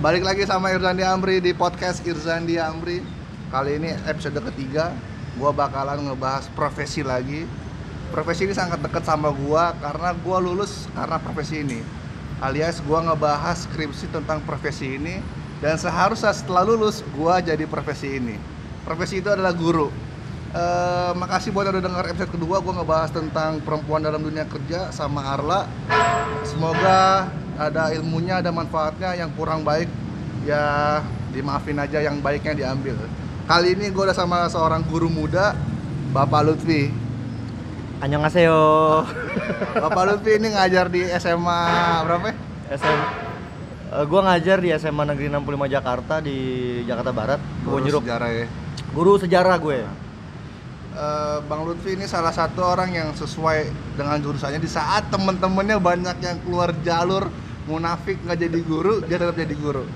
Balik lagi sama Irzandi Amri di podcast Irzandi Amri. Kali ini episode ketiga, gua bakalan ngebahas profesi lagi. Profesi ini sangat dekat sama gua karena gua lulus karena profesi ini. Alias gua ngebahas skripsi tentang profesi ini dan seharusnya setelah lulus gua jadi profesi ini. Profesi itu adalah guru. Eh, makasih buat yang udah denger episode kedua gue ngebahas tentang perempuan dalam dunia kerja sama Arla semoga ada ilmunya ada manfaatnya yang kurang baik ya dimaafin aja yang baiknya diambil kali ini gue udah sama seorang guru muda Bapak Lutfi Annyeonghaseyo. Bapak Lutfi ini ngajar di SMA berapa ya? SM Eh, gua ngajar di SMA Negeri 65 Jakarta di Jakarta Barat, Guru Kebon Jeruk. sejarah ya Guru sejarah gue. Eh, Bang Lutfi ini salah satu orang yang sesuai dengan jurusannya di saat temen-temennya banyak yang keluar jalur munafik nggak jadi guru dia tetap jadi guru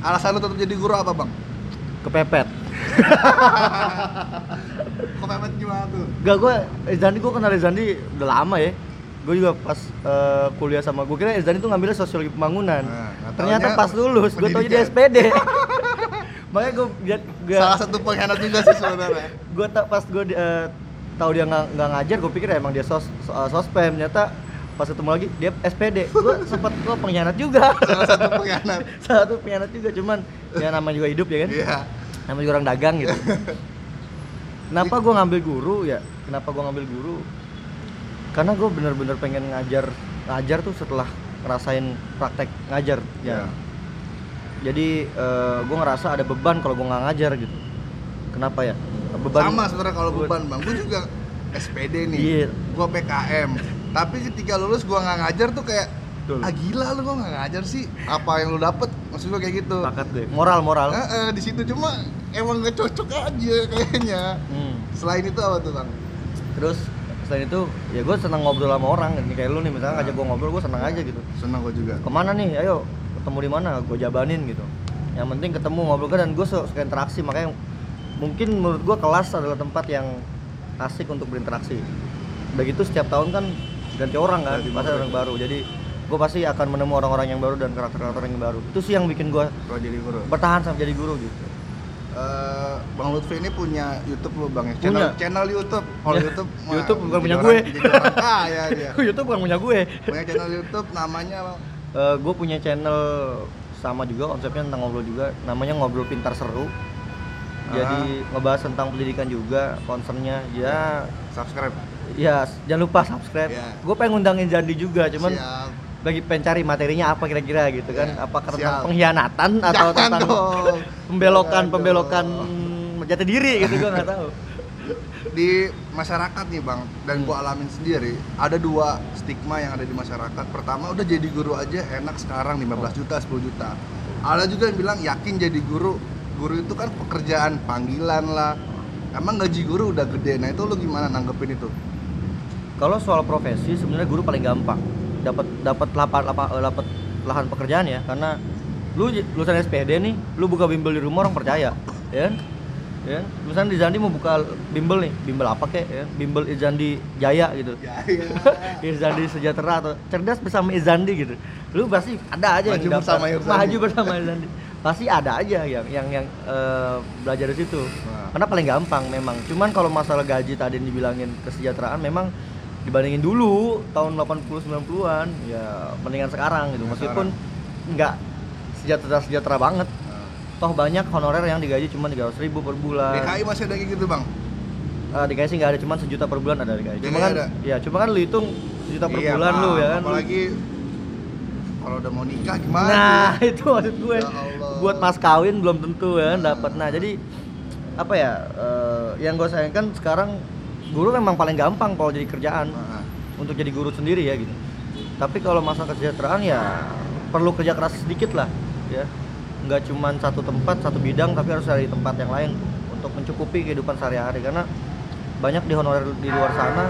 alasan lu tetap jadi guru apa bang? Kepepet. Kok pepet gimana tuh? Gak gue, Zandi gue kenal Zandi udah lama ya. Gue juga pas eh, kuliah sama gue kira Zandi tuh ngambilnya sosiologi pembangunan. Nah, Ternyata pas lulus gue tau jadi. SPD. Makanya gue gak, Salah satu pengkhianat juga sih sebenarnya. gue tak pas gue uh, tahu dia nggak ngajar gue pikir emang dia sos so- sospem ternyata pas ketemu lagi dia SPD gue sempat gue pengkhianat juga Salah satu pengkhianat. salah satu pengkhianat juga cuman ya namanya juga hidup ya kan Iya. namanya juga orang dagang gitu kenapa gue ngambil guru ya kenapa gue ngambil guru karena gue bener-bener pengen ngajar ngajar tuh setelah ngerasain praktek ngajar ya jadi gue ngerasa ada beban kalau gue nggak ngajar gitu kenapa ya beban Sama sebenarnya kalau Gua- beban bang. Gue juga SPD nih. Iya. Gue PKM. Tapi ketika lulus gue nggak ngajar tuh kayak Betul. ah gila lu kok nggak ngajar sih? Apa yang lu dapet? Maksud gue kayak gitu. Sepakat gue. Moral, moral. Eh, eh, di situ cuma emang nggak cocok aja kayaknya. Hmm. Selain itu apa tuh bang? Terus selain itu ya gue senang ngobrol sama orang ini kayak lu nih misalnya ngajak gue ngobrol gue senang aja gitu Senang gue juga. ke mana nih ayo ketemu di mana gue jabanin gitu yang penting ketemu ngobrol kan dan gue suka suka interaksi makanya mungkin menurut gue kelas adalah tempat yang asik untuk berinteraksi udah gitu setiap tahun kan ganti orang kan Ganti pasti orang. baru jadi gue pasti akan menemu orang-orang yang baru dan karakter-karakter yang baru itu sih yang bikin gue jadi guru. bertahan sampai jadi guru gitu Eh, Bang Lutfi ini punya YouTube loh bang ya? Punya. Channel, channel YouTube. Kalau Ya, YouTube, YouTube bukan punya orang- gue. Orang kaya dia. YouTube bukan punya gue Punya channel YouTube namanya Bang. gue punya channel sama juga konsepnya tentang ngobrol juga namanya ngobrol pintar seru jadi ngebahas tentang pendidikan juga concernnya ya subscribe. Ya jangan lupa subscribe Ya. gue pengen ngundangin Jandi juga cuman Siap. lagi pengen cari materinya apa kira-kira gitu kan Ya, apakah siap. tentang pengkhianatan atau Jangan tentang dong. pembelokan Jangan pembelokan dong. jati diri gitu gue nggak tahu Di masyarakat nih bang, dan Hmm. gua alamin sendiri, ada dua stigma yang ada di masyarakat. Pertama, udah jadi guru aja enak sekarang 15 juta, 10 juta. Ada juga yang bilang yakin jadi guru. Guru itu kan pekerjaan panggilan lah. Emang gaji guru udah gede. Nah itu lu gimana nanggepin itu? Kalau soal profesi sebenarnya guru paling gampang dapat dapat lapan lapa- eh, dapat lahan pekerjaan ya karena lu lulusan SPD nih lu buka bimbel di rumah orang percaya ya kan ya kan? misalnya di Zandi mau buka bimbel nih bimbel apa kek ya kan? bimbel Izandi Jaya gitu Ya, ya. Izandi sejahtera atau cerdas bersama Izandi gitu lu pasti ada aja Maju yang daftar. bersama Izandi. maju bersama Izandi pasti ada aja yang yang yang eh, belajar di situ Nah. karena paling gampang memang cuman kalau masalah gaji tadi yang dibilangin kesejahteraan memang dibandingin dulu tahun 80 90-an ya mendingan sekarang gitu Mendingan meskipun nggak sejahtera sejahtera banget Nah. toh banyak honorer yang digaji cuma 300 ribu per bulan DKI masih ada kayak gitu bang? Eh, digaji sih nggak ada cuma sejuta per bulan ada digaji cuma DKI kan ada? ya cuma kan lu hitung sejuta per Iya, bulan lu ya kan Apalagi kalau udah mau nikah gimana? Nah, tuh? itu maksud gue. Ya Allah. Buat mas kawin belum tentu ya Nah. dapat. Nah, jadi apa ya? eh, yang gue sayangkan sekarang guru memang paling gampang kalau jadi kerjaan Nah, untuk jadi guru sendiri ya gitu. Tapi kalau masalah kesejahteraan ya perlu kerja keras sedikit lah ya. Nggak cuma satu tempat, satu bidang tapi harus dari tempat yang lain untuk mencukupi kehidupan sehari-hari karena banyak di honorer di luar sana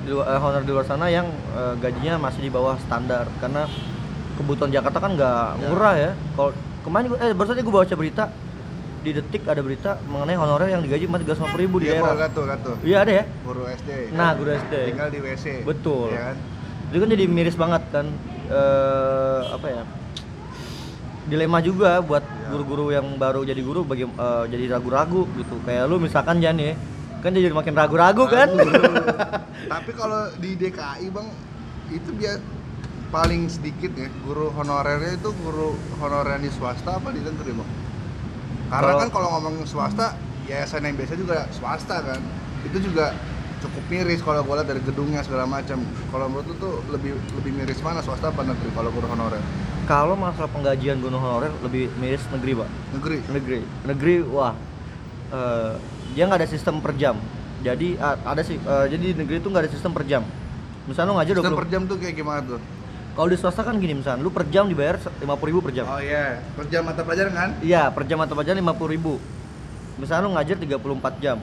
di luar, eh, honor di luar sana yang eh, gajinya masih di bawah standar karena kebutuhan Jakarta kan nggak Ya. murah ya. Kalau kemarin eh barusan gue baca berita di detik ada berita mengenai honorer yang digaji cuma tiga ribu di Iya, daerah. Gato, Gato. Iya ada ya. Guru SD. Nah, guru SD. Tinggal di WC. Betul. Iya kan? Itu kan jadi miris banget kan eh apa ya? dilema juga buat Iya. guru-guru yang baru jadi guru bagi eh, jadi ragu-ragu gitu kayak lu misalkan Jan ya kan jadi makin ragu-ragu kan. Tapi kalau di DKI bang itu biar paling sedikit ya guru honorernya itu guru honorer di swasta apa di negeri bang? Karena Kalau- kan kalau ngomong swasta yayasan yang biasa juga swasta kan itu juga cukup miris kalau gue lihat dari gedungnya segala macam. Kalau menurut lu tuh lebih lebih miris mana swasta apa negeri kalau guru honorer? kalau masalah penggajian guru honorer lebih miris negeri pak Negeri. negeri negeri wah eh, dia nggak ada sistem per jam jadi a- ada sih eh, jadi di negeri itu nggak ada sistem per jam misalnya lu ngajar Sistem 20 per jam tuh kayak gimana tuh? Kalau di swasta kan gini misalnya lu per jam dibayar lima ribu per jam Oh iya, per jam mata pelajaran kan? iya per jam atau pelajaran lima ribu misalnya lu ngajar 34 jam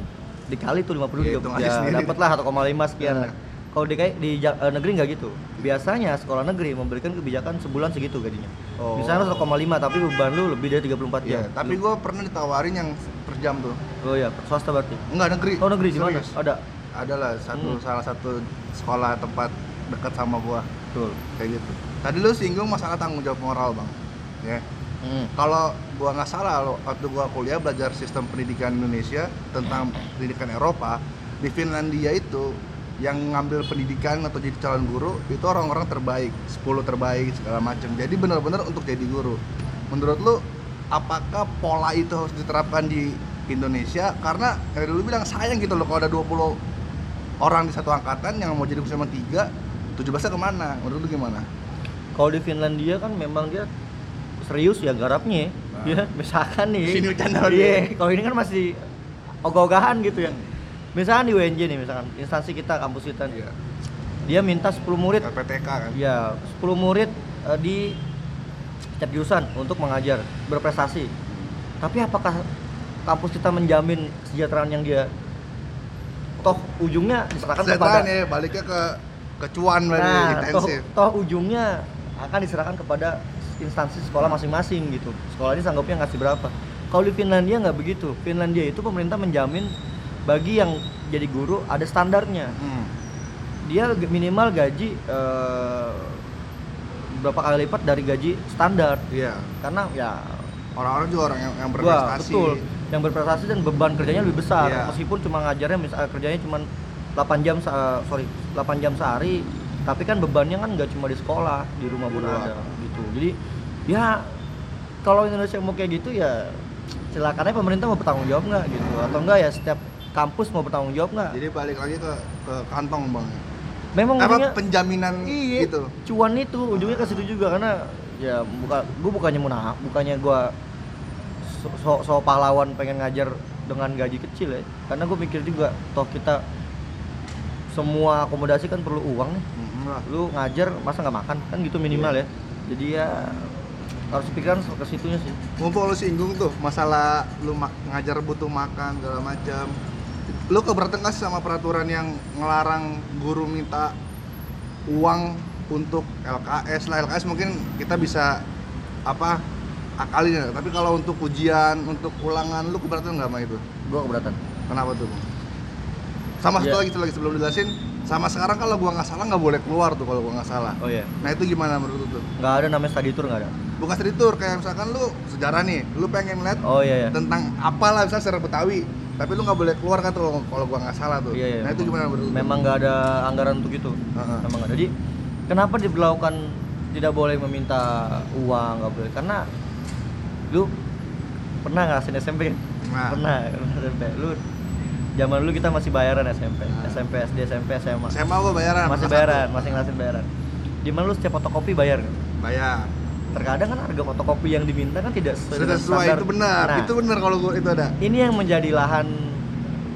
dikali tuh 50 ribu Iya, hitung aja ya, sendiri. dapat lah 1,5 sekian Nah. kalau di di eh, negeri nggak gitu biasanya sekolah negeri memberikan kebijakan sebulan segitu gajinya Oh. misalnya 1,5 tapi beban lu lebih dari 34 Iya, jam tapi gue pernah ditawarin yang per jam tuh. oh iya swasta berarti Enggak negeri. oh negeri di mana ada adalah satu Hmm. salah satu sekolah tempat dekat sama gua betul kayak gitu. Tadi lu singgung masalah tanggung jawab moral bang. Ya. Hmm. kalau gua nggak salah lo waktu gua kuliah belajar sistem pendidikan Indonesia tentang pendidikan Eropa di Finlandia itu yang ngambil pendidikan atau jadi calon guru itu orang-orang terbaik 10 terbaik segala macam jadi benar-benar untuk jadi guru. Menurut lu apakah pola itu harus diterapkan di Indonesia? Karena dari dulu bilang sayang gitu loh kalau ada 20 orang di satu angkatan yang mau jadi cuma tiga 17 ke mana menurut lu gimana Kalau di Finlandia kan memang dia serius ya garapnya Nah. ya. Misalkan nih. Sini bercanda Iya, kalau ini kan masih ogah-ogahan gitu ya. Misalkan di UNJ nih misalkan instansi kita kampus kita nih. Iya. Dia minta 10 murid LPTK kan ya 10 murid eh, di setiap jurusan untuk mengajar berprestasi. Tapi apakah kampus kita menjamin kesejahteraan yang dia toh ujungnya diserahkan kepada ya baliknya ke kecuan berarti Nah, toh, intensif. toh ujungnya akan diserahkan kepada instansi sekolah masing-masing gitu. Sekolah ini sanggupnya ngasih berapa. Kalau di Finlandia nggak begitu. Finlandia itu pemerintah menjamin bagi yang jadi guru ada standarnya. Hmm. Dia minimal gaji eh, berapa kali lipat dari gaji standar. Iya. Karena ya Orang-orang juga orang yang, yang gua berprestasi. betul yang berprestasi dan beban kerjanya lebih besar. Iya. Meskipun cuma ngajarnya misal kerjanya cuma 8 jam se- eh, sorry 8 jam sehari tapi kan bebannya kan nggak cuma di sekolah di rumah pun ada gitu. Jadi ya kalau Indonesia mau kayak gitu ya silakan aja pemerintah mau bertanggung jawab nggak gitu. Atau enggak ya setiap kampus mau bertanggung jawab nggak? Jadi balik lagi ke ke kantong bang. memang Apa ujungnya penjaminan iya gitu? cuan itu ujungnya ke situ juga karena ya buka gue bukannya munah bukannya gue so, so, so pahlawan pengen ngajar dengan gaji kecil ya. Karena gue mikir juga toh kita semua akomodasi kan perlu uang nih. Lu ngajar masa nggak makan? Kan gitu minimal ya. Jadi ya harus pikiran ke situnya sih. Mumpung lu singgung tuh masalah lu ngajar butuh makan segala macam. Lu keberatan nggak sih sama peraturan yang ngelarang guru minta uang untuk LKS lah. LKS mungkin kita bisa apa akalin ya. Tapi kalau untuk ujian untuk ulangan lu keberatan nggak sama itu? Gue keberatan. Kenapa tuh? Sama satu Ya. lagi satu lagi sebelum dijelasin. Sama sekarang kalau gua nggak salah nggak boleh keluar tuh kalau gua nggak salah. Oh iya. Nah itu gimana menurut lu tuh? Nggak ada namanya study tour nggak ada. Bukan study tour kayak misalkan lu sejarah nih. Lu pengen lihat oh iya iya. tentang apalah misalnya sejarah Betawi. Tapi lu nggak boleh keluar kan tuh kalau gua nggak salah tuh. Iya, iya, nah itu gimana menurut lu memang nggak ada anggaran untuk itu. Heeh. memang nggak. Ada. jadi kenapa diberlakukan tidak boleh meminta uang nggak boleh? Karena lu pernah ngerasain SMP? Nah. pernah pernah SMP lu zaman dulu kita masih bayaran SMP Nah. SMP SD SMP SMA mau gua bayaran masih bayaran masih ngerasain bayaran di mana lu setiap fotokopi bayar kan? bayar terkadang kan harga fotokopi yang diminta kan tidak sesuai sesuai standar. itu benar Nah, itu benar kalau gua itu ada ini yang menjadi lahan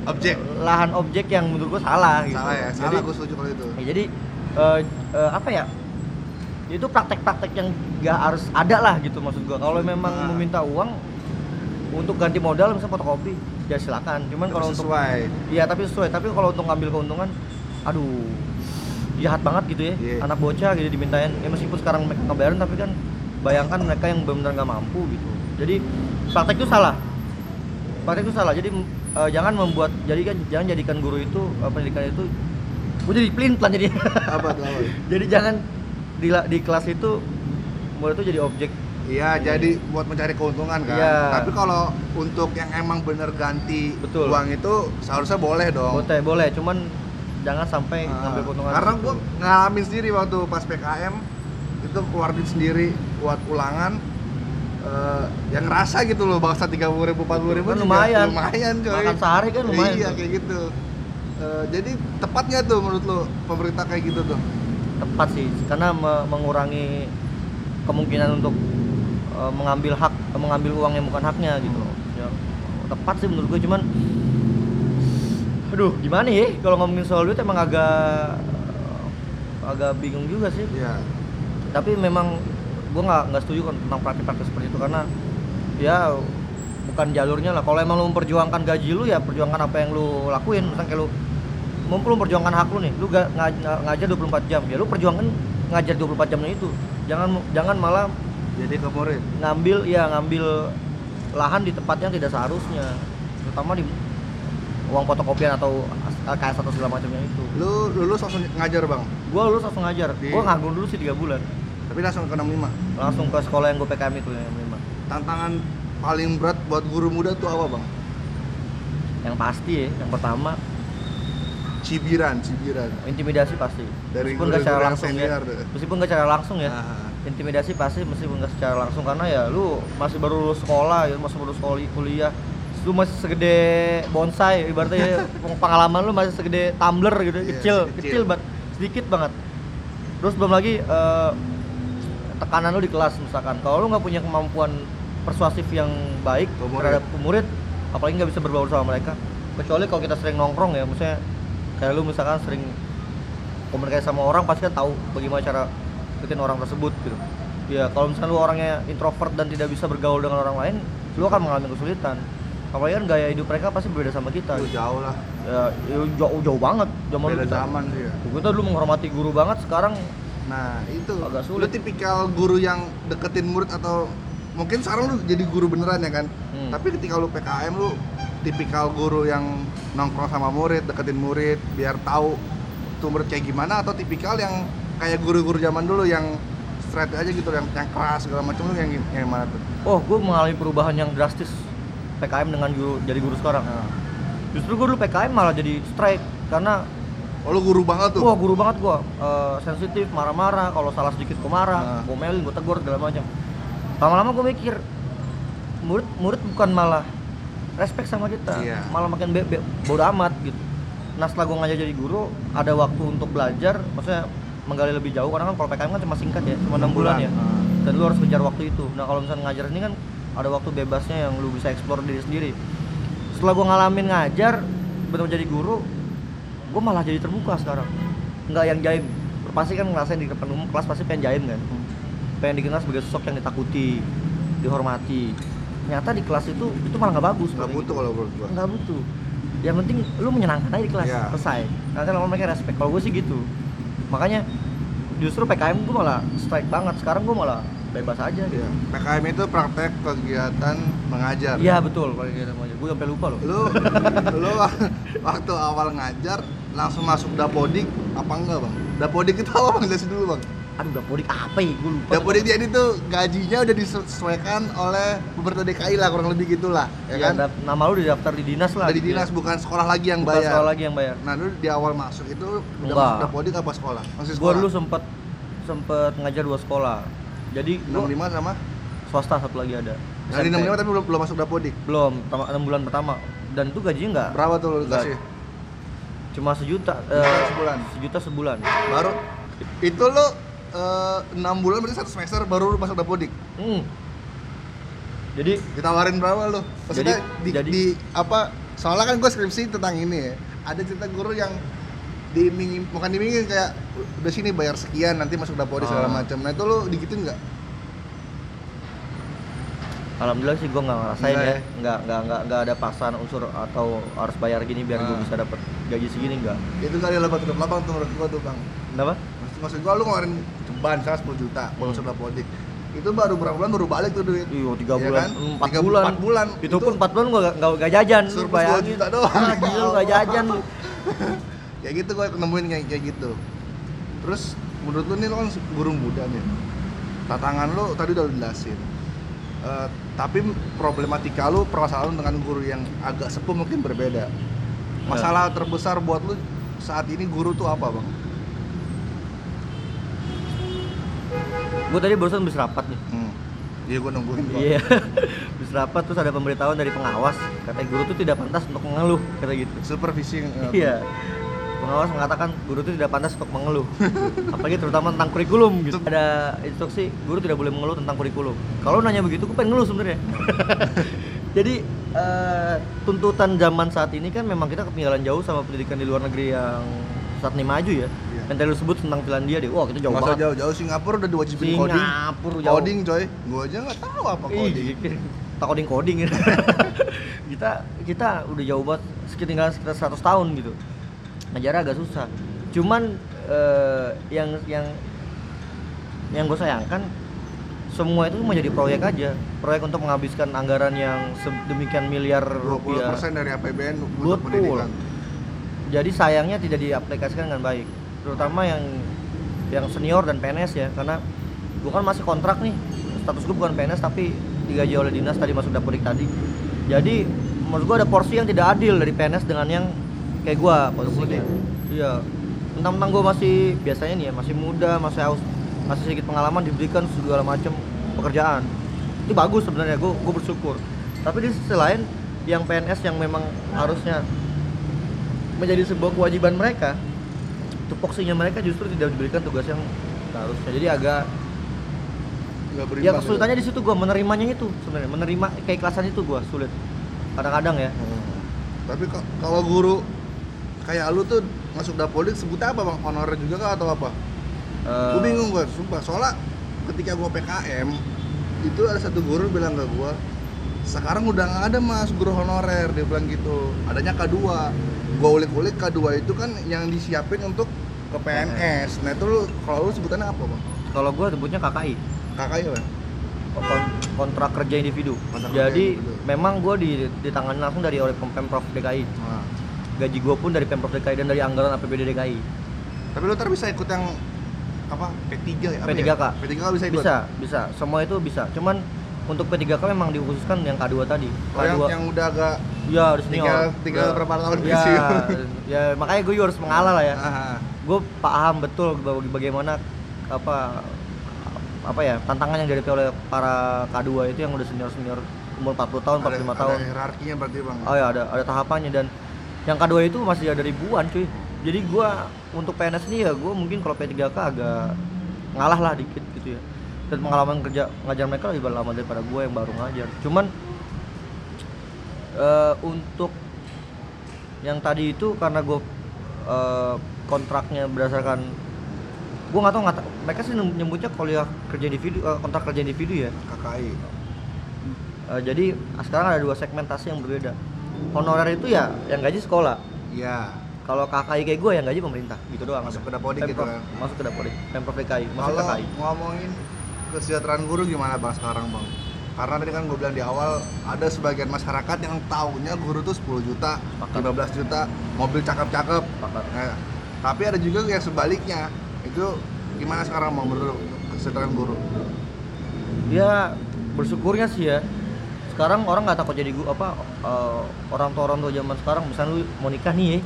objek lahan objek yang menurut gua salah gitu salah ya Jadi- salah gua setuju kalau itu Ya, jadi eh, eh, apa ya? Itu praktek-praktek yang nggak harus ada lah gitu maksud gua. Kalau memang Nah. meminta uang untuk ganti modal misalnya fotokopi, ya silakan. Cuman kalau untuk sesuai iya tapi sesuai. Tapi kalau untuk ngambil keuntungan, aduh jahat banget gitu ya. Iya. Anak bocah gitu dimintain. Ya meskipun sekarang mereka ngebayarin tapi kan bayangkan mereka yang benar-benar nggak mampu gitu. Jadi praktek itu salah. Praktek itu salah. Jadi eh, jangan membuat jadi kan jangan jadikan guru itu eh, pendidikan itu gue jadi pelin pelan jadi apa apa jadi jangan di, di kelas itu murid itu jadi objek Iya, jadi buat mencari keuntungan kan. Iya. Tapi kalau untuk yang emang bener ganti Betul. uang itu seharusnya boleh dong. boleh boleh cuman jangan sampai Ah, ngambil keuntungan Karena gua ngalamin sendiri waktu pas PKM itu keluar duit sendiri buat ulangan eh, yang ngerasa gitu loh bangsa tiga puluh ribu empat puluh ribu Kan lumayan. lumayan coy Makan sehari kan lumayan iya tuh. kayak gitu Eh, jadi tepat nggak tuh menurut lo pemerintah kayak gitu tuh tepat sih karena me- mengurangi kemungkinan untuk uh, mengambil hak mengambil uang yang bukan haknya gitu. Loh. Ya, tepat sih menurut gue cuman aduh gimana ya? Kalau ngomongin soal duit emang agak agak bingung juga sih. Iya. Tapi memang gue nggak nggak setuju kan tentang praktik-praktik seperti itu karena ya bukan jalurnya lah. Kalau emang lu memperjuangkan gaji lu ya perjuangkan apa yang lu lakuin. Misalnya kayak lu lu memperjuangkan hak lu nih lu ga, nga- nga- ngajar 24 jam. Ya lu perjuangkan ngajar 24 jamnya itu. Jangan jangan malah jadi ke murid ngambil ya ngambil lahan di tempat yang tidak seharusnya. Terutama di uang fotokopian atau KS atau segala macamnya itu. Lu lulus langsung ngajar bang? Gua lulus langsung ngajar. Di- gua nganggur dulu sih tiga bulan. Tapi langsung ke 65 langsung ke sekolah yang gue PKM itu yang memang tantangan paling berat buat guru muda tuh apa bang? Yang pasti ya yang pertama cibiran cibiran. intimidasi pasti. Dari meskipun nggak secara guru-guru yang langsung ya. senior tuh. meskipun nggak secara langsung ya. Ah. Intimidasi pasti meskipun nggak secara langsung karena ya lu masih baru lulus sekolah ya masih baru sekolah kuliah lu masih segede bonsai ibaratnya ya, pengalaman lu masih segede tumbler gitu Iya, kecil kecil. kecil banget sedikit banget terus belum lagi eh, tekanan lu di kelas misalkan kalau lu nggak punya kemampuan persuasif yang baik Ke murid. terhadap murid apalagi nggak bisa berbaur sama mereka kecuali kalau kita sering nongkrong ya misalnya kayak lu misalkan sering komunikasi sama orang pasti kan tahu bagaimana cara deketin orang tersebut gitu. Ya kalau misalnya lu orangnya introvert dan tidak bisa bergaul dengan orang lain lu akan mengalami kesulitan. Apalagi kan gaya hidup mereka pasti berbeda sama kita Lu jauh lah. Ya, ya jauh jauh banget zaman beda kita zaman sih ya. Kita dulu menghormati guru banget sekarang Nah itu. Agak Lu sulit. tipikal guru yang deketin murid atau mungkin sekarang lu jadi guru beneran ya kan? Hmm. Tapi ketika lu PKM lu tipikal guru yang nongkrong sama murid, deketin murid biar tahu tuh murid kayak gimana atau tipikal yang kayak guru-guru zaman dulu yang straight aja gitu yang yang keras segala macam lu yang, yang mana tuh? oh gue mengalami perubahan yang drastis PKM dengan guru jadi guru sekarang Nah. justru gue dulu PKM malah jadi strike karena Oh lu guru banget tuh. Wah guru banget gua, Eh, sensitif, marah-marah, kalau salah sedikit gua marah, Nah. gua melin, gua tegur segala macam. Lama-lama gua mikir, murid murid bukan malah respect sama kita, Iya. malah makin be, be- bodo amat gitu. Nah setelah gua ngajar jadi guru, ada waktu untuk belajar, maksudnya menggali lebih jauh karena kan kalau PKM kan cuma singkat ya, cuma enam bulan, ya. Ah. Dan lu harus kejar waktu itu. Nah kalau misalnya ngajar ini kan ada waktu bebasnya yang lu bisa explore diri sendiri. Setelah gua ngalamin ngajar, benar jadi guru, gue malah jadi terbuka sekarang nggak yang jaim pasti kan ngerasain di depan umum kelas pasti pengen jaim kan pengen dikenal sebagai sosok yang ditakuti dihormati ternyata di kelas itu itu malah nggak bagus Nggak butuh gitu. kalau menurut gua. nggak butuh yang penting lu menyenangkan aja di kelas Iya. selesai nanti lama mereka respect kalau gue sih gitu makanya justru PKM gue malah strike banget. Sekarang gue malah bebas aja gitu. Iya. PKM itu praktek kegiatan mengajar. iya betul. Kalau gitu aja gue sampai lupa loh. Lu lu waktu awal ngajar langsung masuk dapodik apa enggak bang? Dapodik itu apa bang? Jelasin dulu bang aduh udah podik apa ya? Gue lupa. Dapodik dia itu gajinya udah disesuaikan oleh pemerintah DKI lah kurang lebih gitulah ya ya, kan? nama lu didaftar di dinas lah dari gitu ya. dinas bukan sekolah lagi yang Bukan bayar. sekolah lagi yang bayar. Nah lu di awal masuk itu udah masuk dapodik apa sekolah? Masih sekolah dulu sempet sempet ngajar dua sekolah. Jadi gua 65 sama? swasta satu lagi ada. SMP. 65 tapi belum belum masuk dapodik belum enam bulan pertama. Dan itu gajinya nggak berapa tuh lu dikasih cuma sejuta eh, sebulan. sejuta sebulan. Baru? Itu lu eh, enam bulan berarti satu semester baru lu masuk dapodik hmm. jadi ditawarin berapa lo? Maksudnya Jadi- di, jadi- di apa? Soalnya kan gue skripsi tentang ini ya. Ada cerita guru yang diimingin, bukan diimingin kayak udah sini bayar sekian nanti masuk dapur segala Ah. macam. Nah itu lo digituin nggak? alhamdulillah sih gua nggak ngerasain Enggak ya ya? nggak nggak nggak nggak ada paksaan unsur atau harus bayar gini biar gua Ah. bisa dapat gaji segini nggak Itu kali lebat tutup lapang tuh menurut gue tuh bang. kenapa Maksud, maksud gue lu ngeluarin ceban misalnya 10 juta buat Hmm. dapodik. Itu baru berapa bulan baru balik tuh duit. Iya, tiga Iya bulan, kan? empat bulan. empat bulan. Itu, Itu pun empat bulan gua nggak nggak jajan, lu Surplus bayangin. 2 juta doang. Ah, gila lu nggak jajan lu. Kayak gitu gue nemuin kayak kayak gitu. Terus menurut lu nih lo kan guru muda nih. Tantangan lo tadi udah lu jelasin. Eh, tapi problematika lu permasalahan lu dengan guru yang agak sepuh mungkin berbeda masalah terbesar buat lu saat ini guru tuh apa bang? Gue tadi barusan habis rapat nih Hmm. Iya gue nungguin. Iya, habis rapat terus ada pemberitahuan dari pengawas kata guru itu tidak pantas untuk mengeluh kata gitu. Supervisi. eh, Iya. Pengawas mengatakan guru itu tidak pantas untuk mengeluh. Apalagi terutama tentang kurikulum gitu. Ada instruksi guru tidak boleh mengeluh tentang kurikulum. Kalau nanya begitu, gue pengen ngeluh sebenarnya. Jadi eh, tuntutan zaman saat ini kan memang kita ketinggalan jauh sama pendidikan di luar negeri yang saat ini maju ya. Iya. Yang tadi lu sebut tentang Finlandia deh. Wah, kita jauh usah banget. jauh-jauh Singapura udah diwajibin coding. Singapura jauh. Coding coy. Gue aja nggak tahu apa coding. tak coding coding gitu. kita kita udah jauh banget sekitar sekitar 100 tahun gitu ngajarnya agak susah cuman eh, yang yang yang gue sayangkan semua itu mau jadi proyek aja proyek untuk menghabiskan anggaran yang sedemikian miliar 20% rupiah dari APBN untuk Betul. pendidikan. Jadi sayangnya tidak diaplikasikan dengan baik. Terutama yang yang senior dan PNS ya. Karena gue kan masih kontrak nih. Status gue bukan PNS tapi digaji oleh dinas tadi masuk dapodik tadi. Jadi menurut gue ada porsi yang tidak adil dari PNS dengan yang kayak gue posisinya. Iya. Tentang gue masih biasanya nih ya masih muda masih haus masih sedikit pengalaman diberikan segala macam pekerjaan. Itu bagus sebenarnya gue gue bersyukur. Tapi di sisi lain yang PNS yang memang harusnya menjadi sebuah kewajiban mereka tupoksinya mereka justru tidak diberikan tugas yang seharusnya jadi agak ya berimbang kesulitannya di situ gua menerimanya itu sebenarnya menerima keikhlasan itu gua sulit kadang-kadang ya gitu. Hmm. Tapi kalau guru kayak lu tuh masuk dapodik sebutnya apa bang? Honorer juga kah atau apa? Eh, gue bingung gue, sumpah. Soalnya ketika gue PKM itu ada satu guru bilang ke gue, sekarang udah nggak ada mas guru honorer dia bilang gitu. Adanya K2. Gue ulik-ulik K2 itu kan yang disiapin untuk ke PNS. Nah itu lu kalau lu sebutannya apa bang? kalau gua sebutnya KKI bang? kon- kontrak kerja individu Kontrak kerja jadi individu. memang gua di ditangani langsung dari oleh Pem- pemprov DKI Nah. gaji gua pun dari pemprov DKI dan dari anggaran APBD DKI Tapi lu ntar bisa ikut yang apa P3 ya? Apa P3K. Ya? P3K bisa ikut? bisa bisa semua itu bisa cuman untuk P3K memang dikhususkan yang K2 tadi. Oh, yang, K2 yang udah agak ya harus senior tinggal- tinggal Ya. berapa tahun ya, ya makanya gue harus mengalah lah ya. Gue paham betul baga- bagaimana apa apa ya tantangan yang dihadapi oleh para K2 itu yang udah senior senior umur 40 tahun 45 ada, tahun. Ada hierarkinya berarti bang. oh ya ada ada tahapannya. Dan yang K2 itu masih ada ribuan cuy. Jadi gua untuk PNS ini ya gue mungkin kalau P3K agak ngalah lah dikit gitu ya dan pengalaman kerja ngajar mereka lebih lama daripada gue yang baru ngajar. Cuman eh, untuk yang tadi itu karena gue eh, kontraknya berdasarkan gue nggak tahu nggak tahu- mereka sih nyebutnya kuliah kerja individu eh, kontrak kerja individu ya KKI. Eh, jadi sekarang ada dua segmentasi yang berbeda. Honorer itu ya yang gaji sekolah. Iya. kalau KKI kayak gue yang gaji pemerintah. Gitu doang. Masuk ke Dapodik gitu kan. masuk ke Dapodik Pemprov DKI masuk Kalau KKI ngomongin kesejahteraan guru gimana bang sekarang bang? Karena tadi kan gue bilang di awal ada sebagian masyarakat yang taunya guru tuh 10 juta, Sepakat. 15 juta, mobil cakep-cakep. Nah, tapi ada juga yang sebaliknya. Itu gimana sekarang bang menurut kesejahteraan guru? ya bersyukurnya sih ya sekarang orang nggak takut jadi gua apa eh, orang tua orang tua zaman sekarang misalnya lu mau nikah nih ya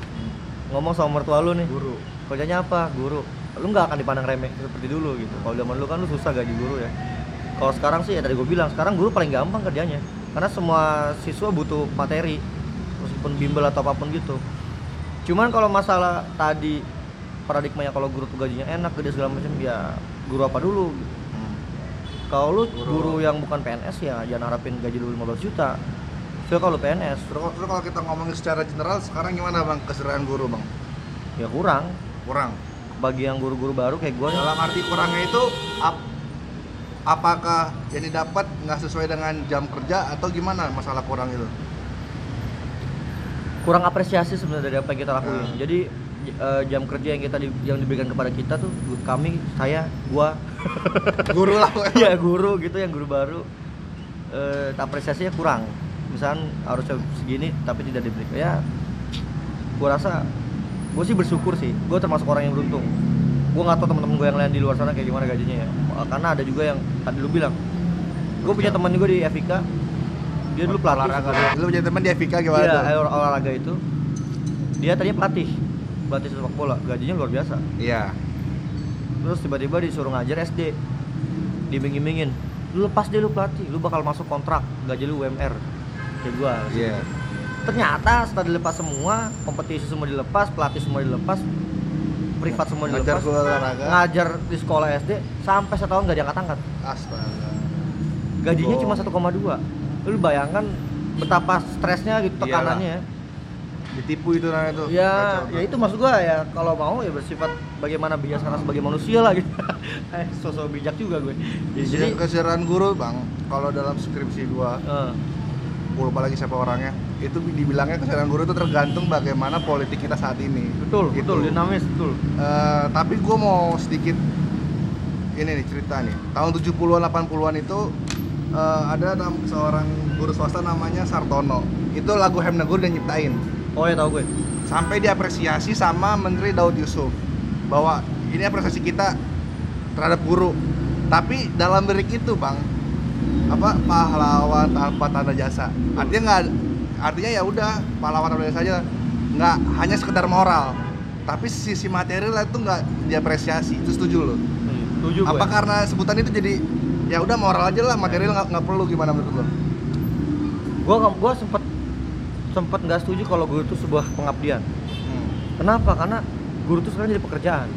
ngomong sama mertua lu nih Guru. kerjanya apa guru lu nggak akan dipandang remeh seperti dulu gitu kalau zaman dulu kan lu susah gaji guru ya kalau sekarang sih ya tadi gue bilang sekarang guru paling gampang kerjanya karena semua siswa butuh materi meskipun bimbel atau apa pun gitu cuman kalau masalah tadi paradigmanya kalau guru tuh gajinya enak gede segala macam ya guru apa dulu Hmm. kalau lu Guru. guru yang bukan PNS ya jangan harapin gaji lu 15 juta so kalau PNS Terus, terus kalau kita ngomongin secara general sekarang gimana bang kesejahteraan guru bang? ya kurang Kurang. Bagi yang guru-guru baru kayak gue Dalam arti kurangnya itu ap- apakah yang didapat nggak sesuai dengan jam kerja atau gimana masalah kurang itu? kurang apresiasi sebenarnya dari apa yang kita lakuin. Hmm. Jadi eh, jam kerja yang kita di- yang diberikan kepada kita tuh kami, saya, gua, Guru lah. ya guru gitu yang guru baru eh apresiasinya kurang. Misalkan harusnya segini tapi tidak diberikan. Ya gua rasa gue sih bersyukur sih. Gue termasuk orang yang beruntung. Gue nggak tahu teman-teman gue yang lain di luar sana kayak gimana gajinya ya. Karena ada juga yang tadi lu bilang. Gue punya teman juga di FIK dia dulu pelatih. Olahraga lu punya teman di Evika gimana iya tuh? olah- olahraga itu. Dia tadinya pelatih. Pelatih sepak bola. Gajinya luar biasa. Iya. Terus tiba-tiba disuruh ngajar SD diiming-imingin lu lepas deh lu pelatih. Lu bakal masuk kontrak gaji lu UMR kayak gua. Iya ternyata setelah dilepas semua kompetisi semua dilepas pelatih semua dilepas privat semua ngajar dilepas gua olahraga. ngajar di sekolah SD sampai setahun gak diangkat-angkat. Astaga. Gajinya Oh. cuma 1,2 lu bayangkan betapa stresnya gitu Iyalah. tekanannya. Ya ditipu itu namanya tuh. Ya Kacau, ya itu maksud gua ya kalau mau ya bersifat bagaimana bijaksana sebagai manusia lah gitu. Eh sosok bijak juga gue. Jadi jadi guru bang. Kalau dalam skripsi gua eh, gua lupa lagi siapa orangnya itu dibilangnya kesejahteraan guru itu tergantung bagaimana politik kita saat ini. Betul Gitu. betul dinamis betul. Eh, tapi gue mau sedikit ini nih cerita nih. Tahun 70-an 80-an itu eh, ada seorang guru swasta namanya Sartono. Itu lagu Hemnegur dia nyiptain. Oh ya tahu gue. Sampai diapresiasi sama Menteri Daud Yusuf. Bahwa ini apresiasi kita terhadap guru. Tapi dalam lirik itu bang apa pahlawan tanpa tanda jasa. Artinya nggak artinya ya udah pahlawan tanpa jasa aja nggak hanya sekedar moral tapi sisi material itu nggak diapresiasi. Itu setuju lo Hmm, setuju gue apa karena sebutan itu jadi ya udah moral aja lah material nggak nggak perlu gimana menurut lo? Gue gue sempet sempet nggak setuju kalau guru itu sebuah pengabdian. Hmm. kenapa? Karena guru itu sekarang jadi pekerjaan.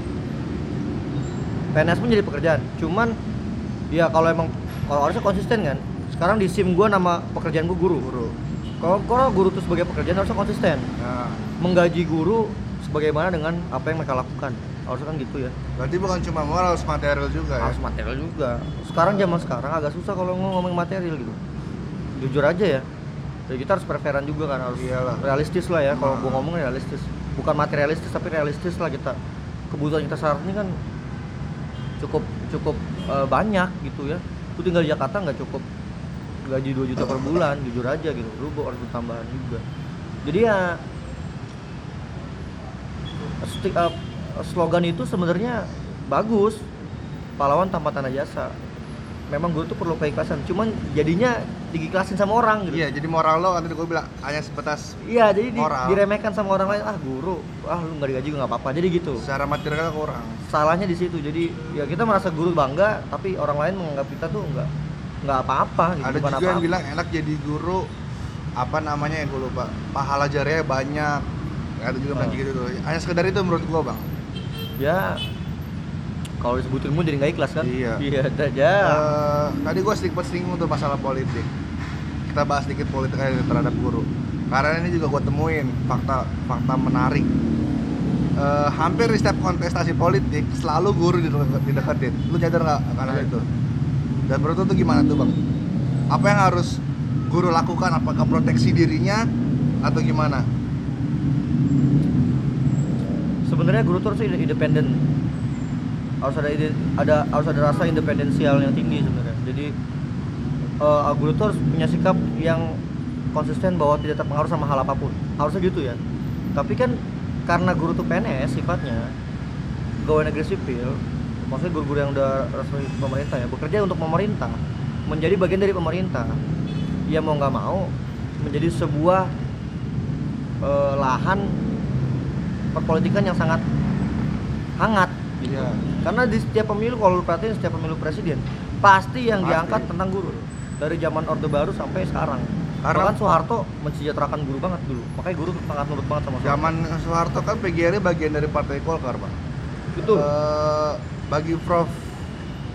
PNS pun jadi pekerjaan. Cuman ya kalau emang kalau harusnya konsisten kan? Sekarang di sim gue nama pekerjaan gue guru. Guru kalau kalau guru itu sebagai pekerjaan harusnya konsisten. Nah, menggaji guru sebagaimana dengan apa yang mereka lakukan. Harusnya kan gitu ya. Berarti bukan cuma moral harus material juga ya? Harus material juga. Sekarang zaman sekarang agak susah kalau ngomong material gitu. Jujur aja ya. Ya kita harus preferan juga kan harus Iyalah. realistis lah ya. Kalau Nah. gua ngomong realistis. Bukan materialistis tapi realistis lah kita. Kebutuhan kita saat ini kan cukup cukup eh, banyak gitu ya. Lu tinggal di Jakarta nggak cukup gaji 2 juta per bulan jujur aja gitu lu harus tambahan juga jadi ya sti- eh, slogan itu sebenarnya bagus pahlawan tanpa tanda jasa memang guru tuh perlu keikhlasan cuman jadinya diiklasin sama orang gitu Iya, jadi moral lo nanti gue bilang hanya sebatas Iya, jadi di- Moral. diremehkan sama orang lain. Ah, guru, ah lu nggak digaji nggak apa-apa. Jadi gitu. secara material kurang. Salahnya di situ. Jadi ya kita merasa guru bangga, tapi orang lain menganggap kita tuh nggak nggak apa-apa. Gitu. Ada juga yang apa-apa. bilang enak jadi guru apa namanya yang gue lupa pahala jariah banyak ada juga bilang Oh. gitu tuh hanya sekedar itu menurut gue bang Ya, kalau disebutin mu jadi nggak ikhlas kan? Iya. Iya, dah, ya. Eh, tadi gue sedikit singgung tuh masalah politik kita bahas sedikit politik aja terhadap guru karena ini juga gue temuin fakta fakta menarik Eh, hampir di setiap kontestasi politik selalu guru didek- dideketin lu nyadar nggak karena Iya. itu dan menurut tuh gimana tuh bang apa yang harus guru lakukan apakah proteksi dirinya atau gimana Sebenarnya guru tuh harus inde- independen. Harus ada ide, ada harus ada rasa independensial yang tinggi sebenarnya. Jadi eh, guru tuh harus punya sikap yang konsisten bahwa tidak terpengaruh sama hal apa pun. Harusnya gitu ya. Tapi kan karena guru tuh PNS sifatnya pegawai negeri sipil, maksudnya guru-guru yang udah resmi pemerintah ya, bekerja untuk pemerintah, menjadi bagian dari pemerintah. Ya mau nggak mau menjadi sebuah eh, lahan perpolitikan yang sangat hangat gitu. Iya. Karena di setiap pemilu kalau lu perhatiin setiap pemilu presiden pasti yang Pasti. diangkat tentang guru dari zaman Orde Baru sampai sekarang. Karena- Bahkan Soeharto mensejahterakan guru banget dulu. Makanya guru sangat nurut banget sama Soeharto. zaman Soeharto kan PGRI bagian dari partai Golkar bang Betul. Eh, bagi Prof.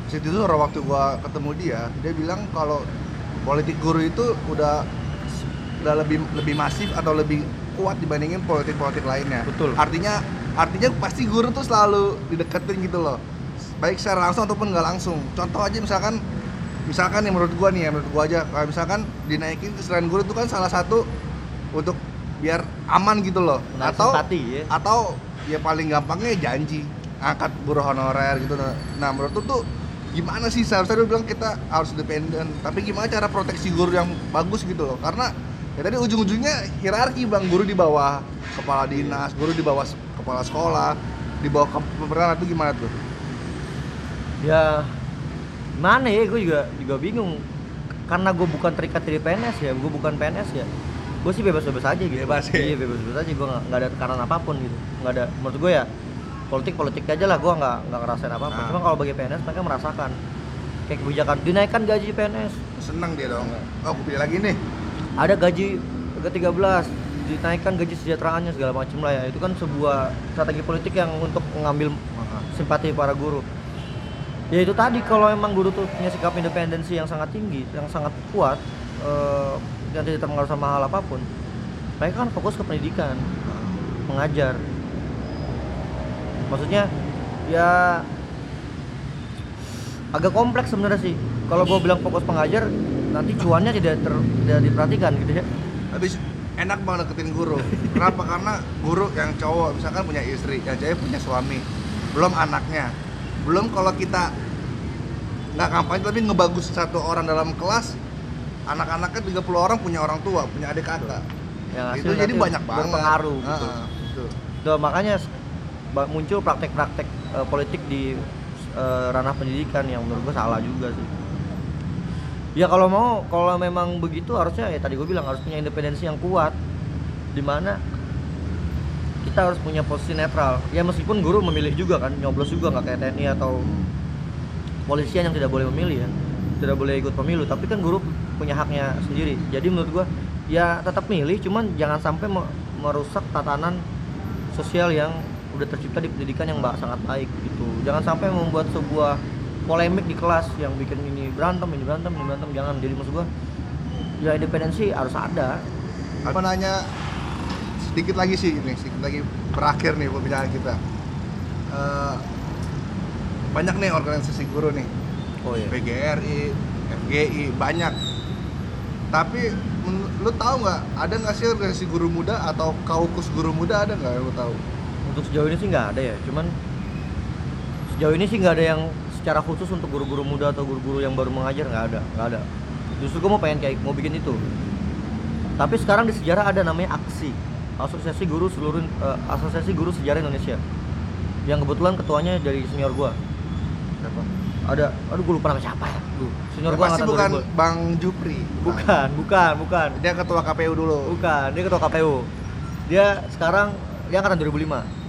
Siti Zuhro waktu gua ketemu dia dia bilang kalau politik guru itu udah udah lebih lebih masif atau lebih kuat dibandingin politik-politik lainnya. Betul. artinya artinya pasti guru tuh selalu dideketin gitu loh. Baik secara langsung ataupun nggak langsung. Contoh aja misalkan misalkan nih menurut gua nih ya menurut gua aja. Kalau misalkan dinaikin kesejahteraan guru itu kan salah satu untuk biar aman gitu loh. Menarik atau simpati, ya. atau ya paling gampangnya janji angkat guru honorer gitu. Nah menurut lu tuh gimana sih? Seharusnya lu bilang kita harus independen tapi gimana cara proteksi guru yang bagus gitu loh? Karena ya tadi ujung-ujungnya hierarki bang. Guru di bawah kepala dinas guru di bawah kepala sekolah di bawah pemerintahan itu gimana tuh? Ya mana ya? Gue juga juga bingung. karena gue bukan terikat dari PNS ya gue bukan PNS ya. Gue sih bebas-bebas aja gitu. Bebas ya? iya bebas-bebas aja. Gue nggak ada tekanan apa pun gitu. Nggak ada menurut gue ya politik politik aja lah gue nggak nggak ngerasain apa apa Nah. cuma kalau bagi PNS mereka merasakan. Kayak kebijakan dinaikkan gaji PNS seneng dia dong. Oh gue pilih lagi nih. Ada gaji ke 13 dinaikkan gaji sejahteraannya segala macam lah ya. Itu kan sebuah strategi politik yang untuk mengambil simpati para guru. Ya itu tadi kalau emang guru tuh punya sikap independensi yang sangat tinggi yang sangat kuat eh, yang tidak terpengaruh sama hal apa pun mereka kan fokus ke pendidikan mengajar maksudnya ya agak kompleks sebenarnya sih. Kalau gue bilang fokus pengajar nanti cuannya tidak ter, tidak diperhatikan gitu ya. Tapi enak banget deketin guru. Kenapa? Karena guru yang cowok misalkan punya istri yang cewek punya suami belum anaknya. Belum kalau kita nggak kampanye tapi ngebagus satu orang dalam kelas anak-anaknya 30 orang punya orang tua punya adik kakak yang itu jadi banyak banget. berpengaruh Ah, gitu. ah, betul. Tuh, makanya muncul praktek-praktek eh, politik di eh, ranah pendidikan yang menurut gue salah juga sih. Ya kalau mau, kalau memang begitu harusnya ya tadi gue bilang harus punya independensi yang kuat, di mana kita harus punya posisi netral. Ya meskipun guru memilih juga kan, nyoblos juga nggak kayak TNI atau polisian yang tidak boleh memilih ya, tidak boleh ikut pemilu. Tapi kan guru punya haknya sendiri. Jadi menurut gua ya tetap milih, cuman jangan sampai me- merusak tatanan sosial yang udah tercipta di pendidikan yang ba- sangat baik gitu. Jangan sampai membuat sebuah polemik di kelas yang bikin ini berantem, ini berantem, ini berantem. Jangan. Jadi maksud gua ya independensi harus ada. apa nanya sedikit lagi sih ini sedikit lagi berakhir nih pembicaraan kita Eh, banyak nih organisasi guru nih Oh iya. PGRI, FGI banyak. Tapi lu tahu nggak ada nggak sih organisasi guru muda atau kaukus guru muda ada nggak lu tahu? Untuk sejauh ini sih nggak ada ya, cuman sejauh ini sih nggak ada yang secara khusus untuk guru-guru muda atau guru-guru yang baru mengajar nggak ada, nggak ada. Justru gue mau pengen kayak mau bikin itu. Tapi sekarang di sejarah ada namanya aksi Asosiasi Guru Seluruh eh, Asosiasi Guru Sejarah Indonesia. Yang kebetulan ketuanya dari senior gua. Siapa? Ada, aduh gue lupa nama siapa ya. Senior Ya, gua pasti bukan 2000. Bang Jupri. Bukan, bukan, bukan. Dia ketua KPU dulu. Bukan, dia ketua KPU. Dia sekarang dia angkatan 2005.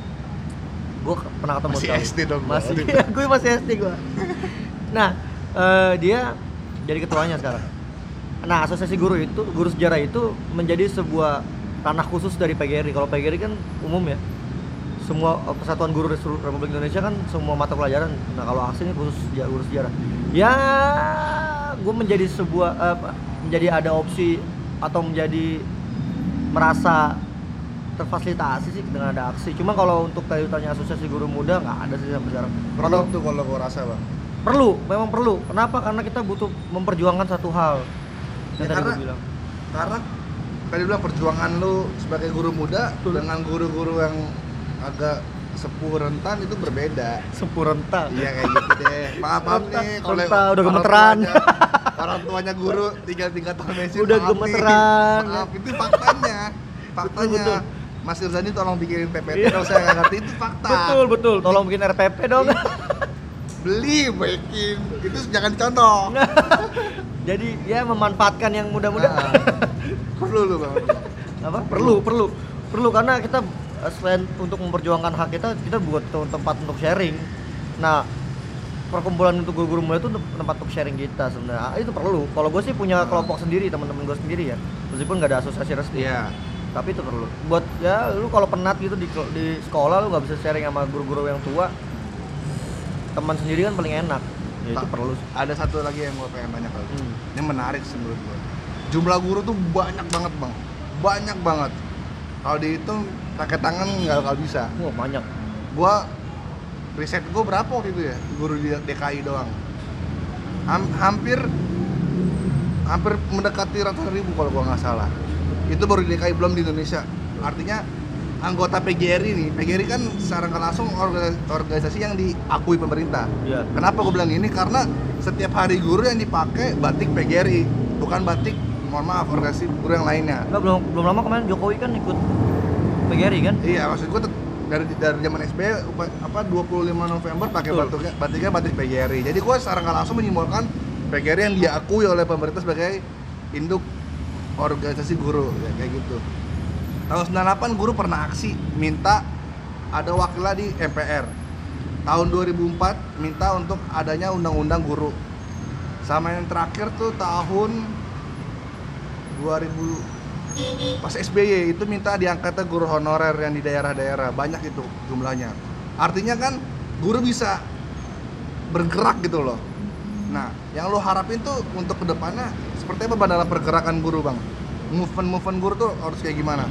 Gue pernah ketemu Masih sekali. SD dong. Masih, gue masih SD gue. Nah, eh, dia jadi ketuanya sekarang. Nah, asosiasi guru itu, guru sejarah itu menjadi sebuah ranah khusus dari PGRI. Kalau PGRI kan umum ya. Semua eh, persatuan guru di seluruh Republik Indonesia kan semua mata pelajaran. Nah, kalau aksi ini khusus seja- guru sejarah. Ya, gue menjadi sebuah apa, menjadi ada opsi atau menjadi merasa terfasilitasi sih dengan ada aksi. Cuma kalau untuk tadi tanya asosiasi guru muda nggak ada sih sampai sekarang. Perlu tuh kalau gua rasa bang. perlu, memang perlu. Kenapa? Karena kita butuh memperjuangkan satu hal. Ya, karena gue bilang. Karena tadi bilang perjuangan lu sebagai guru muda Betul. dengan guru-guru yang agak sepuh rentan itu berbeda. Sempurna. Iya kayak gitu deh. Maaf maaf Rentan, nih kalau rentan, udah gemeteran. Orang tuanya guru tinggal tinggal tahun mesin. Udah maaf nih. gemeteran. Maaf itu faktanya. Faktanya. betul. Mas Irzani tolong bikinin PPT kalau saya nggak ngerti itu fakta. Betul, betul. Tolong bikin RPP dong. Beli bikin itu jangan contoh. Jadi ya memanfaatkan yang muda-muda. Nah, perlu lu bang. apa perlu perlu perlu karena kita eh, selain untuk memperjuangkan hak kita kita buat te- tempat untuk sharing nah perkumpulan untuk guru-guru muda itu tem- tempat untuk sharing kita sebenarnya Ah, itu perlu kalau gue sih punya kelompok sendiri teman-teman gue sendiri ya meskipun nggak ada asosiasi resmi Iya. Tapi itu perlu buat ya lu kalau penat gitu di di sekolah lu nggak bisa sharing sama guru-guru yang tua teman sendiri kan paling enak ya itu perlu. Ada satu lagi yang gue pengen tanya kali. Hmm. Ini menarik sih menurut gue. Jumlah guru tuh banyak banget bang, banyak banget. Kalau dihitung pakai tangan nggak bakal bisa. wah banyak Gua riset gue berapa waktu itu ya guru di DKI doang. Ham- hampir hampir mendekati ratusan ribu kalau gua nggak salah. Itu baru di DKI belum di Indonesia. Artinya anggota PGRI nih, PGRI kan secara nggak langsung orga- organisasi yang diakui pemerintah. ya Kenapa gue bilang ini? Karena setiap hari guru yang dipakai batik PGRI, bukan batik mohon maaf organisasi guru yang lainnya. Nggak, belum belum lama kemarin Jokowi kan ikut PGRI kan Iya, maksud gue dari dari zaman SBY apa 25 November pakai batiknya batiknya batik PGRI. Jadi gue secara nggak langsung menyimpulkan PGRI yang diakui oleh pemerintah sebagai induk organisasi guru ya, kayak gitu. Tahun 98 guru pernah aksi minta ada wakilnya di MPR tahun 2004 minta untuk adanya undang-undang guru. Sama yang terakhir tuh tahun 2000 pas SBY itu minta diangkatnya guru honorer yang di daerah-daerah banyak itu jumlahnya. Artinya kan guru bisa bergerak gitu loh. Nah yang lo harapin tuh untuk ke depannya seperti apa dalam pergerakan guru bang? Movement movement guru tuh harus kayak gimana?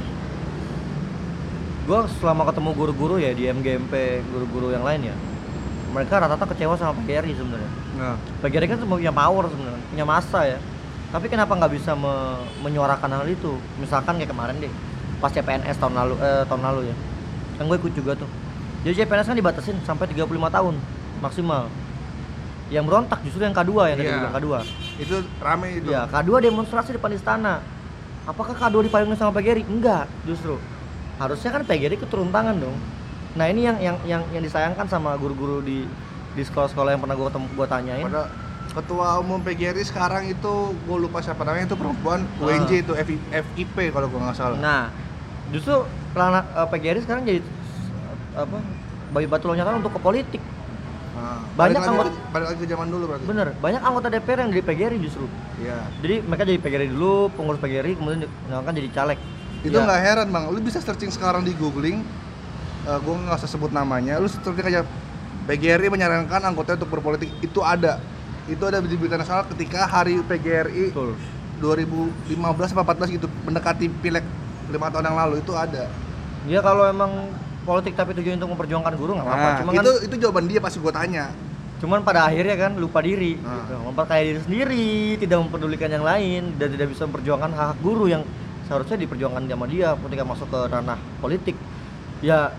Gue selama ketemu guru-guru ya di MGMP guru-guru yang lain ya mereka rata-rata kecewa sama PGRI sebenarnya. Nah. PGRI kan punya power sebenarnya punya masa ya. Tapi kenapa nggak bisa me- menyuarakan hal itu? Misalkan kayak kemarin deh pas CPNS tahun lalu eh, tahun lalu ya. Kan gue ikut juga tuh. Jadi CPNS kan dibatasin sampai 35 tahun maksimal yang berontak justru yang K2 yang tadi bilang K2 itu rame itu. Ya K2 demonstrasi di depan istana. Apakah K2 dipayungin sama PGRI enggak justru. Harusnya kan PGRI keturun tangan dong. Nah ini yang yang yang, yang disayangkan sama guru-guru di di sekolah-sekolah yang pernah gue ketemu gue tanyain. Pada ketua umum PGRI sekarang itu gue lupa siapa namanya itu perempuan Ah. UNJ itu FI FIP kalau gue nggak salah. Nah, justru pelana eh, PGRI sekarang jadi apa? Bayi batu loncatan untuk ke politik. Nah, banyak balik lagi, anggota- balik lagi ke zaman dulu berarti Bener, banyak anggota DPR yang dari PGRI justru. Iya. Jadi mereka jadi PGRI dulu, pengurus PGRI, kemudian kan jadi caleg. itu Ya. nggak heran bang lu bisa searching sekarang di googling Eh gue nggak usah sebut namanya lu searching aja PGRI menyarankan anggota untuk berpolitik itu ada itu ada di berita nasional ketika hari PGRI Betul. 2015 apa 14 gitu mendekati pileg lima tahun yang lalu itu ada Ya kalau emang politik tapi tujuan untuk memperjuangkan guru nggak apa-apa. nah, Cuma itu kan itu jawaban dia pasti gue tanya cuman pada akhirnya kan lupa diri, Nah. gitu. memperkaya diri sendiri, tidak memperdulikan yang lain dan tidak bisa memperjuangkan hak, -hak guru yang seharusnya diperjuangkan sama dia ketika masuk ke ranah politik. Ya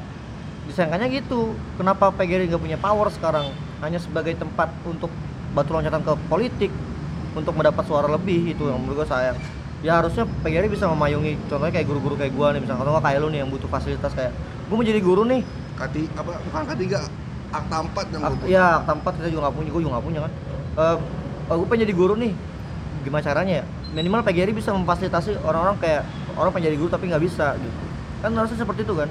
disangkanya gitu. Kenapa PGRI nggak punya power sekarang? Hanya sebagai tempat untuk batu loncatan ke politik untuk mendapat suara lebih itu yang menurut gue sayang. Ya harusnya PGRI bisa memayungi contohnya kayak guru-guru kayak gua nih misalnya atau kayak lu nih yang butuh fasilitas kayak gue mau jadi guru nih Kati apa bukan K3 akta 4 yang gua- ya akta 4 kita juga nggak punya, gue juga nggak punya kan. Eh, gue pengen jadi guru nih, gimana caranya ya? Minimal PGRI bisa memfasilitasi orang-orang kayak orang pengen jadi guru tapi nggak bisa gitu. Kan harusnya seperti itu kan.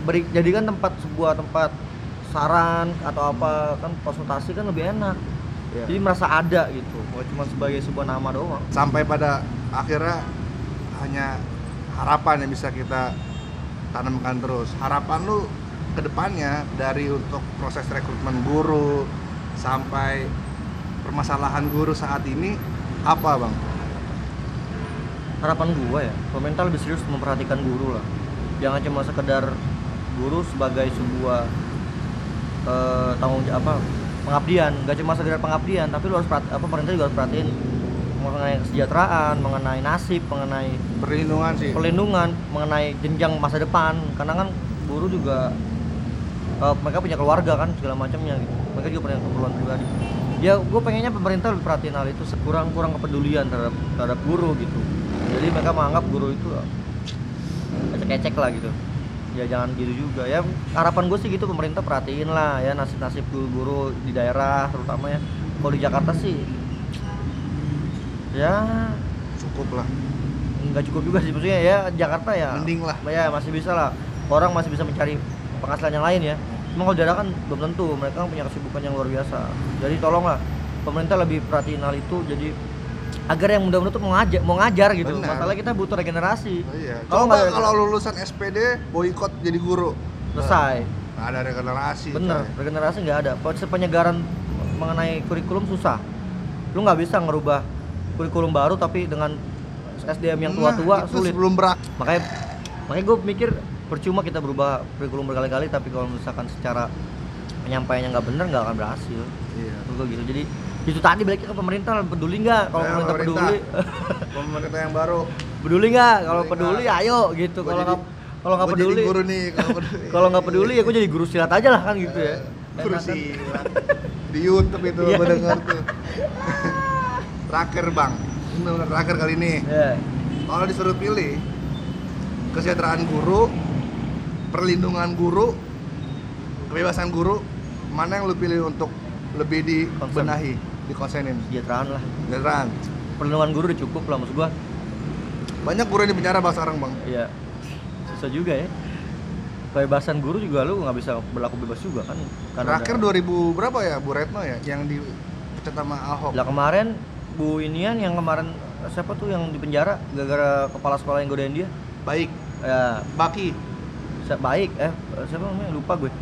Beri, jadikan tempat sebuah tempat saran atau apa kan konsultasi kan lebih enak. Iya. Jadi merasa ada gitu, bukan cuma sebagai sebuah nama doang. sampai pada akhirnya hanya harapan yang bisa kita tanamkan terus. Harapan lu ke depannya dari untuk proses rekrutmen guru sampai permasalahan guru saat ini apa bang? harapan gua ya pemerintah lebih serius memperhatikan guru lah. Jangan cuma sekedar guru sebagai sebuah eh, tanggung jawab pengabdian. Nggak cuma sekedar pengabdian tapi lu harus perhati, apa pemerintah juga harus perhatiin mengenai kesejahteraan mengenai nasib mengenai Perlindungan sih. perlindungan mengenai jenjang masa depan. Karena kan guru juga eh, mereka punya keluarga kan segala macamnya gitu. Mereka juga punya keperluan pribadi. Ya gue pengennya pemerintah lebih perhatiin hal itu kurang kurang kepedulian terhadap terhadap guru gitu. Jadi mereka menganggap guru itu ecek-ecek lah gitu. Ya jangan gitu juga. Ya harapan gue sih gitu pemerintah perhatiin lah. Ya nasib nasib guru-guru di daerah terutama ya. Kalau di Jakarta sih ya Cukup lah. Nggak cukup juga sih maksudnya ya Jakarta ya Mending lah. ya masih bisa lah orang masih bisa mencari penghasilan yang lain ya cuma kalau daerah kan belum tentu mereka kan punya kesibukan yang luar biasa jadi tolonglah pemerintah lebih perhatiin hal itu jadi agar yang muda-muda tuh mau ngajar mau ngajar gitu Benar. masalah kita butuh regenerasi Oh, iya. Kalau nggak- kalau lulusan SPD boykot jadi guru. selesai Nggak ada regenerasi. bener coy. regenerasi nggak ada proses penyegaran mengenai kurikulum susah lu nggak bisa ngerubah kurikulum baru tapi dengan SDM yang Nah, tua-tua itu sulit Sebelum berak. makanya makanya gue mikir percuma kita berubah kurikulum berkali-kali tapi kalau misalkan secara penyampaiannya nggak bener nggak akan berhasil Iya. Gua gitu jadi itu tadi balik ke pemerintah peduli nggak kalau Ya, pemerintah, pemerintah. peduli Pemerintah yang baru. peduli nggak kalau Peduli nggak? ayo gitu kalau nggak kalau nggak peduli guru nih kalau nggak peduli ya gue jadi guru silat aja lah kan gitu ya Guru Enak kan? silat. Di YouTube itu Iya. gue denger tuh. terakhir bang, ini bener terakhir kali ini. Ya. Kalau disuruh pilih kesejahteraan guru, perlindungan guru, kebebasan guru, mana yang lu pilih untuk lebih dibenahi? dikonsenin kesejahteraan lah. Beneran perlindungan guru udah cukup lah maksud gua. Banyak guru yang di penjara bang sekarang bang. Iya. Susah juga ya. Kebebasan guru juga lu nggak bisa berlaku bebas juga kan? Karena terakhir ada- 2000 berapa ya Bu Retno ya yang dipecat sama Ahok? Lah kemarin Bu Inian yang kemarin siapa tuh yang di penjara gara-gara kepala sekolah yang godain dia? Baik. Ya. Baki. Baik eh siapa namanya? Lupa gue.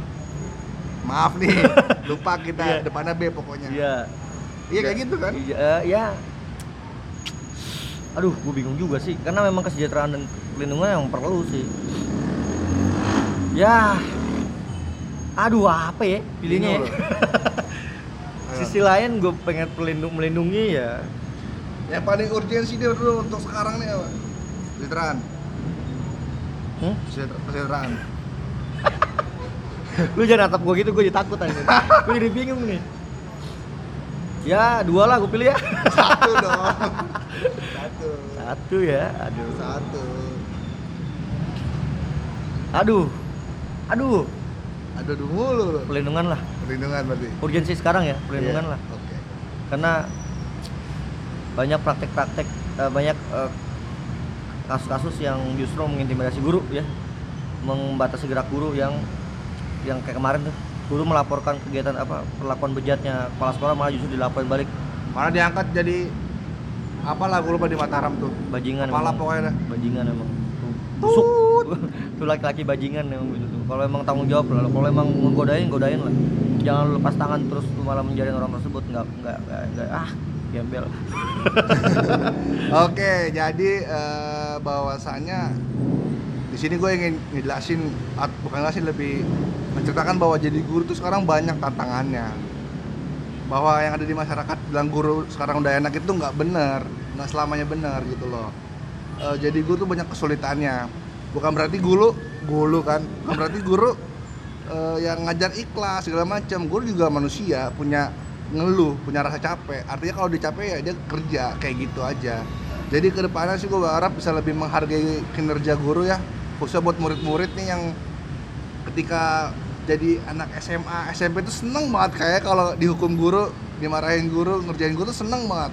Maaf nih lupa kita Iya. depannya B pokoknya. Iya. Iya kayak gitu kan? Iya eh, ya. Aduh gue bingung juga sih karena memang kesejahteraan dan perlindungan yang perlu sih. Ya. Aduh apa ya pilihnya ya? Sisi lain gue pengen pelindung melindungi ya. Yang paling urgensi dia dulu untuk sekarang nih apa? Kesejahteraan hmm? Sejahtera- kesejahteraan lu jangan natap gue gitu gue jadi takut aja. Gue jadi bingung nih. Ya dua lah gue pilih ya. Satu dong. Satu. Satu ya aduh. Satu. Aduh. Aduh. Ada dulu perlindungan lah perlindungan berarti? Urgensi sekarang ya perlindungan Iya, lah. oke. Karena banyak praktek-praktek eh, banyak eh, kasus-kasus yang justru mengintimidasi guru ya. Membatasi gerak guru yang yang kayak kemarin tuh. Guru melaporkan kegiatan apa perlakuan bejatnya kepala sekolah malah justru dilaporin balik. Malah diangkat jadi apalah gue lupa di Mataram tuh. Bajingan kepala emang. pokoknya. Dah bajingan emang. Busuk tuh laki-laki bajingan emang gitu tuh. Kalau emang tanggung jawab lah kalau emang ngegodain godain lah jangan lepas tangan terus lu malah menjadi orang tersebut nggak nggak nggak, ah gembel Oke, jadi eh, bahwasannya di sini gue ingin ngejelasin, bukan ngelasin lebih menceritakan bahwa jadi guru tuh sekarang banyak tantangannya. Bahwa yang ada di masyarakat bilang guru sekarang udah enak itu nggak bener, nggak selamanya bener gitu loh. Eh, jadi guru tuh banyak kesulitannya. Bukan berarti guru, guru kan, bukan berarti guru eh, yang ngajar ikhlas segala macam. Guru juga manusia, punya ngeluh, punya rasa capek. Artinya kalau dia capek ya dia kerja kayak gitu aja. Jadi ke depannya sih gue berharap bisa lebih menghargai kinerja guru ya, khususnya buat murid-murid nih yang ketika jadi anak SMA, SMP itu seneng banget kayak kalau dihukum guru, dimarahin guru, ngerjain guru tuh seneng banget.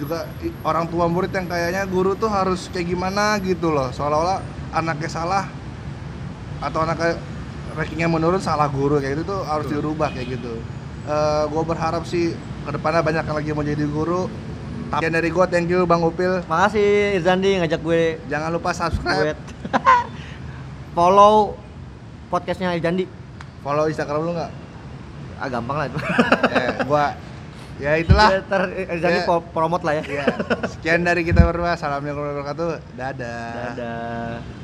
Juga orang tua murid yang kayaknya guru tuh harus kayak gimana gitu loh, seolah-olah anaknya salah atau anaknya rankingnya menurun salah guru kayak gitu tuh harus dirubah kayak gitu. gue berharap sih ke depannya banyak yang lagi mau jadi guru. Sekian dari gue, thank you Bang Upil. makasih Irzandi ngajak gue Jangan lupa subscribe, follow podcastnya Irzandi follow Instagram lu nggak? ah gampang lah itu eh, gua ya itulah. Ya, ntar Irzandi Ya. promote lah ya Ya, sekian dari kita berdua. Assalamualaikum warahmatullahi wabarakatuh. Dadah. dadah